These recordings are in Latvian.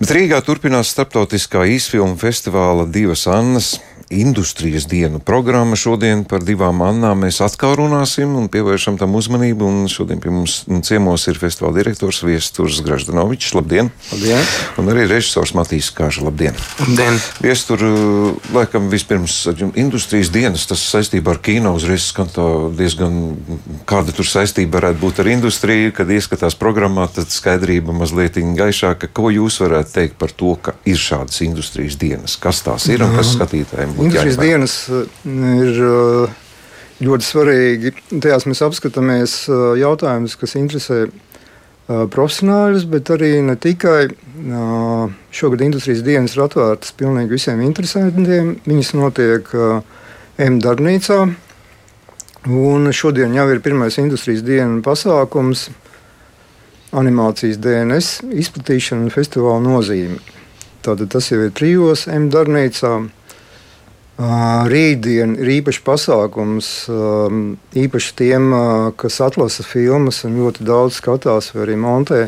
Bet Rīgā turpinās starptautiskā īsfilmu festivāla Divas Annas industrijas dienu programma. Šodien par divām Annām mēs atkal runāsim un pievēršam tam uzmanību. Un šodien pie mums ciemos ir festivāla direktors Viesturs Graždanovičs. Labdien! Labdien! Un arī režisors Matīs Kāža. Labdien! Labdien! Viestur, laikam vispirms industrijas dienas, tas saistībā ar kino uzreiz skan diezgan, kāda tur saistība varētu būt ar industriju, kad ieskatās programmā, tad skaidrība mazliet gaišāka. Ko jūs varētu teikt par to, ka ir šādas industrijas dienas? Kas tās ir un kas skatītājiem būtu Industrijas jāņem? dienas uh, ir uh, ļoti svarīgi. Tajās mēs apskatāmies uh, jautājumus, kas interesē profesionāļus, bet arī ne tikai. Šogad industrijas dienas ir atvērtas pilnīgi visiem interesantiem. Viņas notiek M darbnīcā. Un šodien jau ir pirmais industrijas dienas pasākums, animācijas DNS izplatīšana un festivāla nozīme. Tātad tas jau ir trijos M darbnīcā. Rītdien ir īpašs pasākums, īpaši tiem, kas atlasa filmas un ļoti daudz skatās vai arī montē.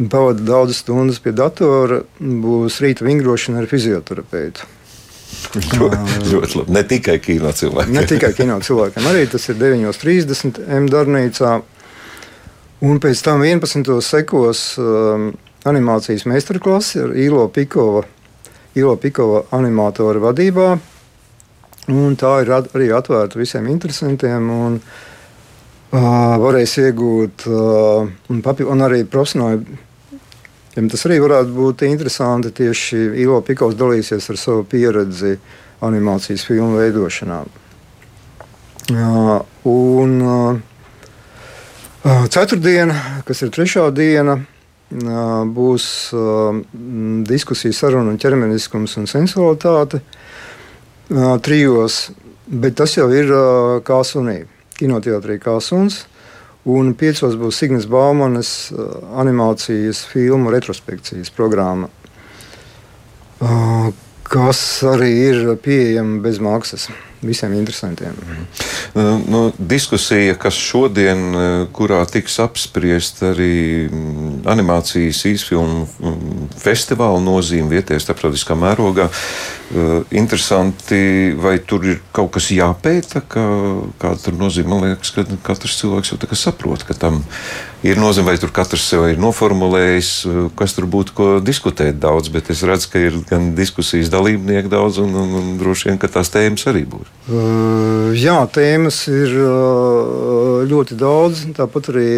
Pavadīja daudzas stundas pie datora, būs rīta vingrošana ar fizioterapeitu. ļoti, labi. Ne tikai kino cilvēkiem. Ne tikai kino cilvēkiem, arī tas ir 9.30 M darbnīcā. Un pēc tam 11. sekos um, animācijas meistarklase ar Īlo Pikova Ilo Pikova animatora vadībā. Un tā ir at, arī atvērta visiem interesantiem. Un, uh, varēs iegūt, uh, un, papi, un arī profesionāli. Ja tas arī varētu būt interesanti. Tieši Ilo Pikovs dalīsies ar savu pieredzi animācijas filmu veidošanā. Uh, un uh, ceturtdiena, kas ir trešā diena, būs diskusija, saruna, ķermeniskums un sensualitāte trijos, bet tas jau ir kā sunī. Kinoteātrī kā suns. Un piecos būs Signas Baumanas animācijas filmu retrospekcijas programma, kas arī ir pieejama bez maksas visiem interesantiem. Mm. Nu, diskusija, kas šodien, kurā tiks apspriest arī animācijas īsfilmu festivāla nozīme vietējā starptautiskā mērogā, interesanti, vai tur ir kaut kas jāpēta, ka, kāda tur nozīme. Man liekas, ka katrs cilvēks jau saprot, ka tam ir nozīme, vai tur katrs sev ir noformulējis, kas tur būtu ko diskutēt daudz, bet es redzu, ka ir gan diskusijas dalībnieki daudz, un, un, un droši vien, tās tēmas arī būs. Uh, jā, tēmas ir uh, ļoti daudz. Tāpat arī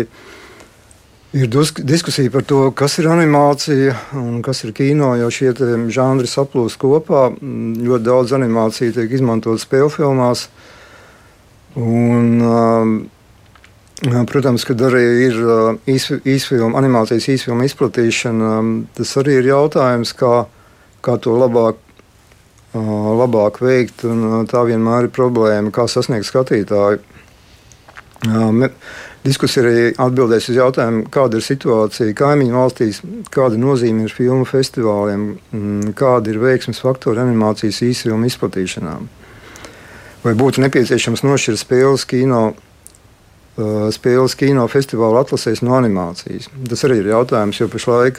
ir diskusija par to, kas ir animācija un kas ir kino. Jo šie žanri saplūst kopā. Ļoti daudz animāciju tiek izmantotas spēļu filmās. Un, uh, protams, kad arī ir īsfilmu, animācijas īsfilmu izplatīšana, tas arī ir jautājums, kā, kā to labāk labāk veikt. Tā vienmēr ir problēma, kā sasniegt skatītāju. Diskusija arī atbildēs uz jautājumu, kāda ir situācija kaimiņu valstīs, kāda nozīme ir filmu festivāliem, kāda ir veiksmes faktori animācijas īsfilmu izplatīšanā. Vai būtu nepieciešams nošķirt spēles kino, spēles kino festivāla atlasēs no animācijas? Tas arī ir jautājums, jo pašlaik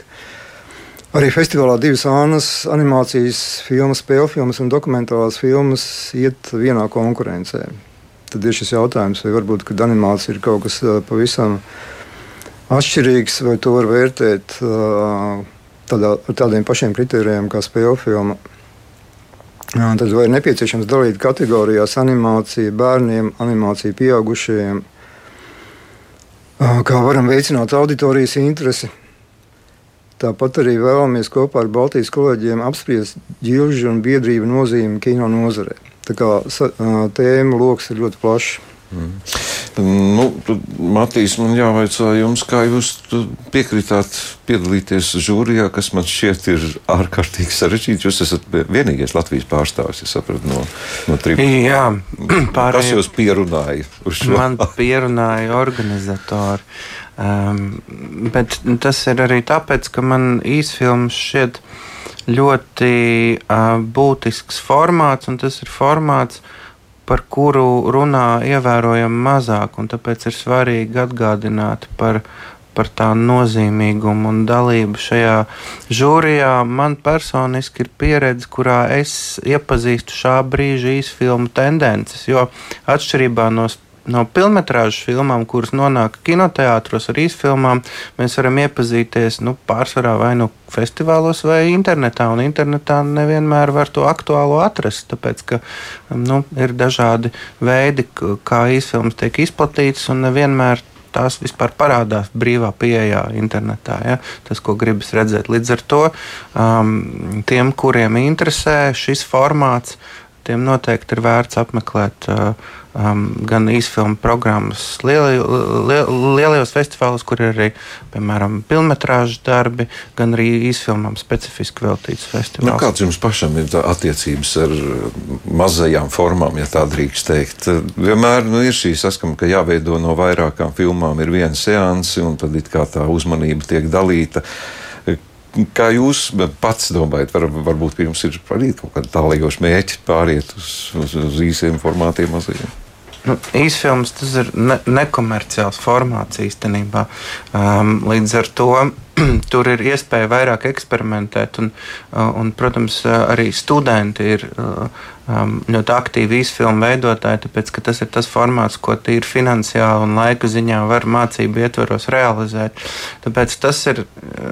Arī festivālā divas ānas, animācijas filmas, spēļu filmas un dokumentālās filmas iet vienā konkurencē. Tad ir šis jautājums, vai varbūt animācija ir kaut kas pavisam atšķirīgs, vai to var vērtēt tādā, ar tādiem pašiem kritērijiem kā spēļu filma. Tad vai ir nepieciešams dalīt kategorijās animāciju bērniem, animāciju pieaugušajiem, kā varam veicināt auditorijas interesi Tāpat arī vēlamies kopā ar Baltijas kolēģiem apspriest ģilžu un biedrību nozīmi kino nozarē. Tā kā tēma lokus ir ļoti plašs. Mm. Nu, Matīs, man jāvaicā jums, kā jūs piekritāt piedalīties žūrijā, kas man šķiet ir ārkārtīgi sarežģīts. Jūs esat vienīgais Latvijas pārstāvis, es sapratu, no, no trim. Jā, pārējiem. Kas jūs pierunāja uz šo? Man pierunāja organizatori. Um, bet tas ir arī tāpēc, ka man īsfilms šķiet ļoti uh, būtisks formāts, un tas ir formāts, par kuru runā ievērojami mazāk. Tāpēc ir svarīgi atgādināt par, par tā nozīmīgumu un dalību šajā žūrijā. Man personiski ir pieredze, kurā es iepazīstu šā brīža īsfilmu tendences, jo atšķirībā no no filmas filmām, kuras nonāk kinoteātros ar īsfilmām, mēs varam iepazīties nu, pārsvarā vai nu festivālos, vai internetā. Un internetā nevienmēr var to aktuālo atrast, tāpēc ka nu, ir dažādi veidi, kā īsfilmas tiek izplatītas, un nevienmēr tās vispār parādās brīvā pieejā internetā. Ja? Tas, ko gribas redzēt. Līdz ar to um, tiem, kuriem interesē šis formāts, tiem noteikti ir vērts apmeklēt. Uh, um, gan īsfilmu programmas lielaj, liel, lielajos festivālos, kur ir arī, piemēram, filmas darbi, gan arī īsfilmām specifiski veltīts festivāls. Nu, kāds jums pašam ir attiecības ar mazajām formām, ja tā drīkst teikt? Vienmēr nu, ir šī saskama, ka jāveido no vairākām filmām ir viena seanse, un tad it kā tā uzmanība tiek dalīta. Kā jūs pats domājat, var, varbūt jums ir arī kaut kāda tālējoša mērķa pāriet uz, uz, uz īsiem formātiem mazajiem? Nu, īsfilms tas ir ne, nekomerciāls formāts īstenībā. Um, līdz ar to tur ir iespēja vairāk eksperimentēt, un, uh, un protams, uh, arī studenti ir uh, um, ļoti aktīvi īsfilmu veidotāji, tāpēc ka tas ir tas formāts, ko tīri finansiāli un laika ziņā var mācību ietvaros realizēt. Tāpēc tas ir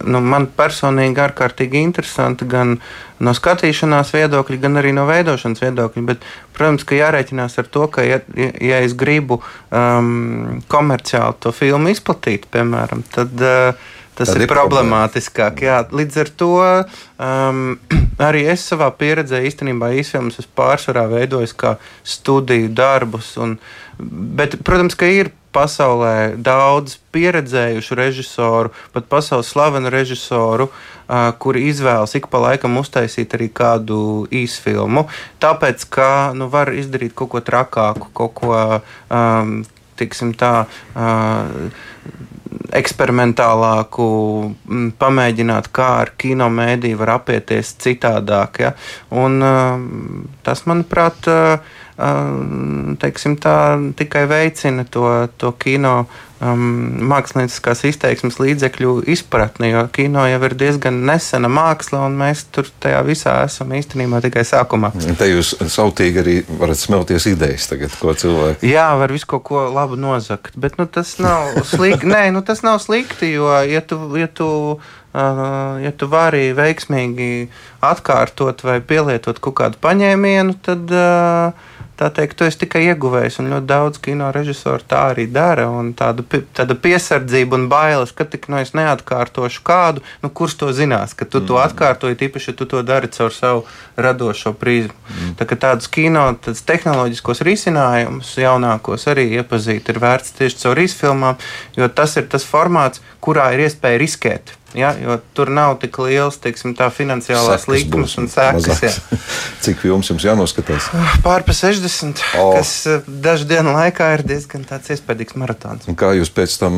nu, man personīgi ārkārtīgi interesanti gan no skatīšanās viedokļa, gan arī no veidošanas viedokļa. Bet, protams, ka jārēķinās ar to, ka, ja, ja es gribu um, komerciāli to filmu izplatīt, piemēram, tad uh, Tas Tad ir, ir problemātiskāk. Jā. Līdz ar to um, arī es savā pieredzē īstenībā īsfilmus esmu pārsvarā veidojis kā studiju darbus. Un, bet, protams, ka ir pasaulē daudz pieredzējušu režisoru, pat pasaules slavenu režisoru, uh, kuri izvēlas ik pa laikam uztaisīt arī kādu īsfilmu. Tāpēc, ka nu, var izdarīt kaut ko trakāku, kaut ko um, tiksim tā. Uh, eksperimentālāku, pamēģināt, kā ar kino mēdīju var apieties citādāk. Ja? Un, um, tas, manuprāt, uh, um, teiksim, tā, tikai veicina to, to kino um, mākslinieckās izteiksmes līdzekļu izpratni, jo kino jau ir diezgan nesena māksla, un mēs tur tajā visā esam īstenībā tikai sākumā. Te jūs sautīgi arī varat smelties idejas, tagad, ko cilvēki. Jā, var visu kaut ko labu nozagt, bet nu, tas nav slikti. Nē, nu, tas nav slikti, jo, ja tu, ja tu Uh, ja tu vari veiksmīgi atkārtot vai pielietot kaut kādu paņēmienu, tad uh, tā teikt, tu esi tikai ieguvējis. Un ļoti daudz kino režisoru tā arī dara. Tāda, tāda piesardzība un bailes, ka tik no nu, es neatkārtošu kādu, nu, kurš to zinās, ka tu mm. to atkārtoji, tīpaši, ja tu to dari caur savu radošo prizmu. Mm. Tā kā tādus kino tādus tehnoloģiskos risinājumus jaunākos arī iepazīt ir vērts tieši caur izfilmām, jo tas ir tas formāts, kurā ir iespēja riskēt. Ja, jo tur nav tik liels teiksim, finansiālās likmes un sekas. Cik jums, jums jānoskatās? Pār pa 60, oh. kas eh, dažu dienu laikā ir diezgan iespaidīgs maratons. Un kā jūs pēc tam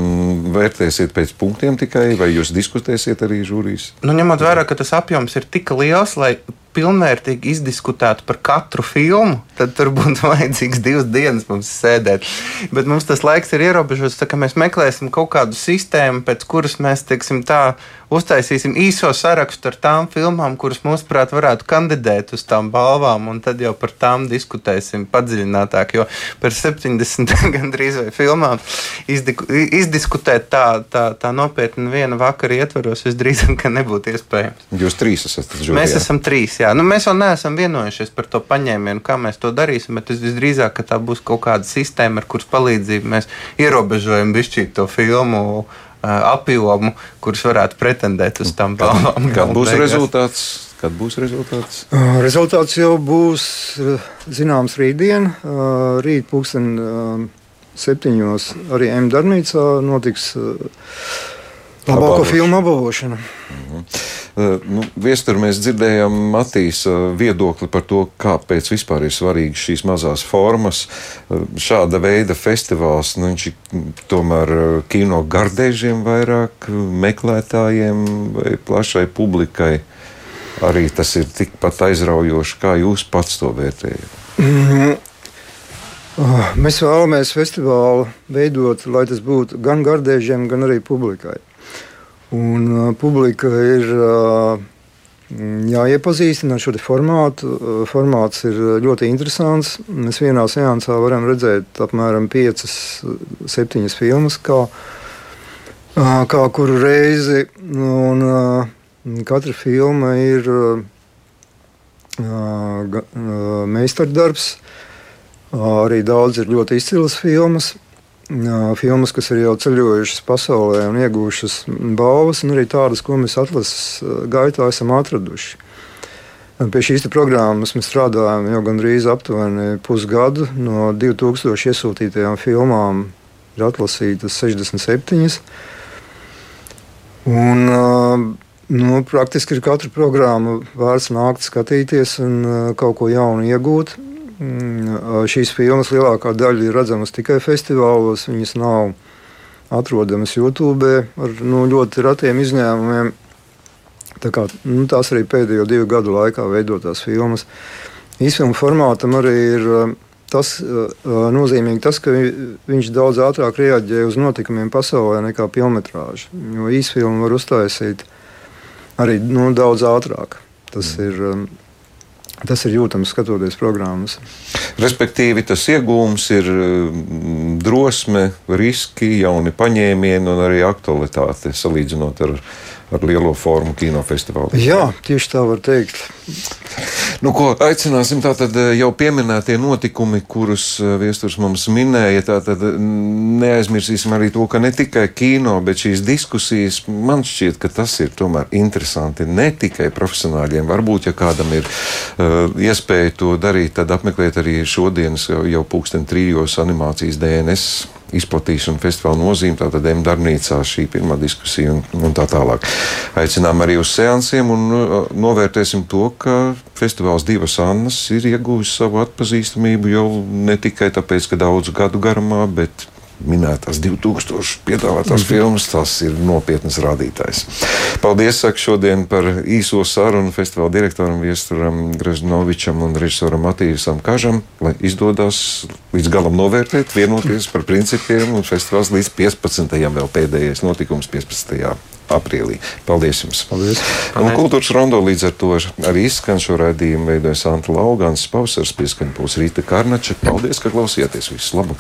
vērtēsiet pēc punktiem tikai, vai jūs diskutēsiet arī žūrijas? Nu, ņemot vērā, ka tas apjoms ir tik liels, lai pilnvērtīgi izdiskutētu par katru filmu, tad tur būtu vajadzīgs divas dienas mums sēdēt. Bet mums tas laiks ir ierobežots, tā kā mēs meklēsim kaut kādu sistēmu, pēc kuras mēs, teiksim, tā uztaisīsim īso sarakstu ar tām filmām, kuras, mūsuprāt, varētu kandidēt uz tām balvām, un tad jau par tām diskutēsim padziļinātāk. Jo par 70 gandrīz vai filmām izdiskutēt tā, tā, tā nopietni viena vakara ietvaros visdrīzāk nebūtu iespējams. Jūs trīs esat žūrijā. Mēs esam trīs, jā. Nu, mēs vēl neesam vienojušies par to paņēmienu, kā mēs to darīsim, bet visdrīzāk, ka tā būs kaut kāda sistēma, ar kuras palīdzību mēs ierobežojam bišķīt to filmu apjomu, kurus varētu pretendēt uz tām balvām. Kāds būs beigās. rezultāts? Kad būs rezultāts? Rezultāts jau būs zināms rītdien. Rīt pūksteni septiņos arī M darbnīcā notiks labāko filmu apbalvošana. Mm -hmm. Eh, nu, Viestur mēs dzirdējām Matīs eh, viedokli par to, kāpēc vispār ir svarīgas šīs mazās formas. Eh, šāda veida festivāls, nu, viņš ir mm, tomēr kino gardēžiem vairāk, meklētājiem vai plašai publikai. Arī tas ir tikpat aizraujoši, kā jūs pats to vērtējat. Mm mēs vēlamies festivālu veidot, lai tas būtu gan gardēžiem, gan arī publikai. Un, uh, publika ir uh, jāiepazīstina ar šo formātu. Uh, formāts ir ļoti interesants. Mēs vienā seansā varam redzēt apmēram 5-7 filmas, kā, uh, kā kuru reizi. Un, uh, katra filma ir uh, uh, meistardarbs. Arī daudz ir ļoti izcilas filmas. Filmas, kas ir jau ceļojušas pasaulē un iegūšas balvas, un arī tādas, ko mēs atlases gaitā esam atraduši. Pie šīs programmas mēs strādājam jau gandrīz aptuveni pusgadu. No 2000 iesūtītajām filmām ir atlasītas 67. Un, nu, praktiski ir katra programma vērts nākt skatīties un kaut ko jaunu iegūt. Mm, šīs filmas lielākā daļa ir redzamas tikai festivālos. Viņas nav atrodamas YouTube ar nu, ļoti retiem izņēmumiem. Tā kā, nu, tās arī pēdējo divu gadu laikā veidotās filmas. Īsfilmu formātam arī ir tas nozīmīgi, tas, ka viņš daudz ātrāk reaģē uz notikumiem pasaulē nekā filmetrāža. Jo īsfilmu var uztaisīt arī nu, daudz ātrāk. Tas mm. ir Tas ir jūtams skatoties programmas. Respektīvi, tas iegūms ir mm, drosme, riski, jauni paņēmieni un arī aktualitāte salīdzinot ar, ar lielo formu kinofestivālu. Jā, tieši tā var teikt. Nu, ko aicināsim, tātad eh, jau pieminētie notikumi, kurus eh, viesturs mums minēja. Tātad neaizmirsīsim arī to, ka ne tikai kino, bet šīs diskusijas man šķiet, ka tas ir tomēr interesanti ne tikai profesionāļiem. Varbūt, ja kādam ir uh, iespēja to darīt, tad apmeklēt arī šodienas jau, jau pulksten trijos animācijas DNS izplatīšanu, festivāla nozīmi, tātad M darbnīcā šī pirmā diskusija un, un tā tālāk. Aicinām arī uz seansiem un uh, novērtēsim to, ka festivāls Divas Annas ir ieguvis savu atpazīstamību jau ne tikai tāpēc, ka daudzu gadu garumā, bet minētās 2000 piedāvātās mm filmas, tas ir nopietnas rādītājs. Paldies saka, šodien par īso sarunu festivāla direktoram Viesturam Greznovičam un režisoram Matīsam Kažam, lai izdodas līdz galam novērtēt, vienoties par principiem un festivāls līdz 15. vēl pēdējais notikums 15 aprīlī. Paldies jums! Paldies. Un kultūras rondo līdz ar to arī izskan šo raidījumu veidojas Anta Laugans, Pausars, pieskaņa būs Rīta Karnača. Paldies, ka klausījāties! Visu labu!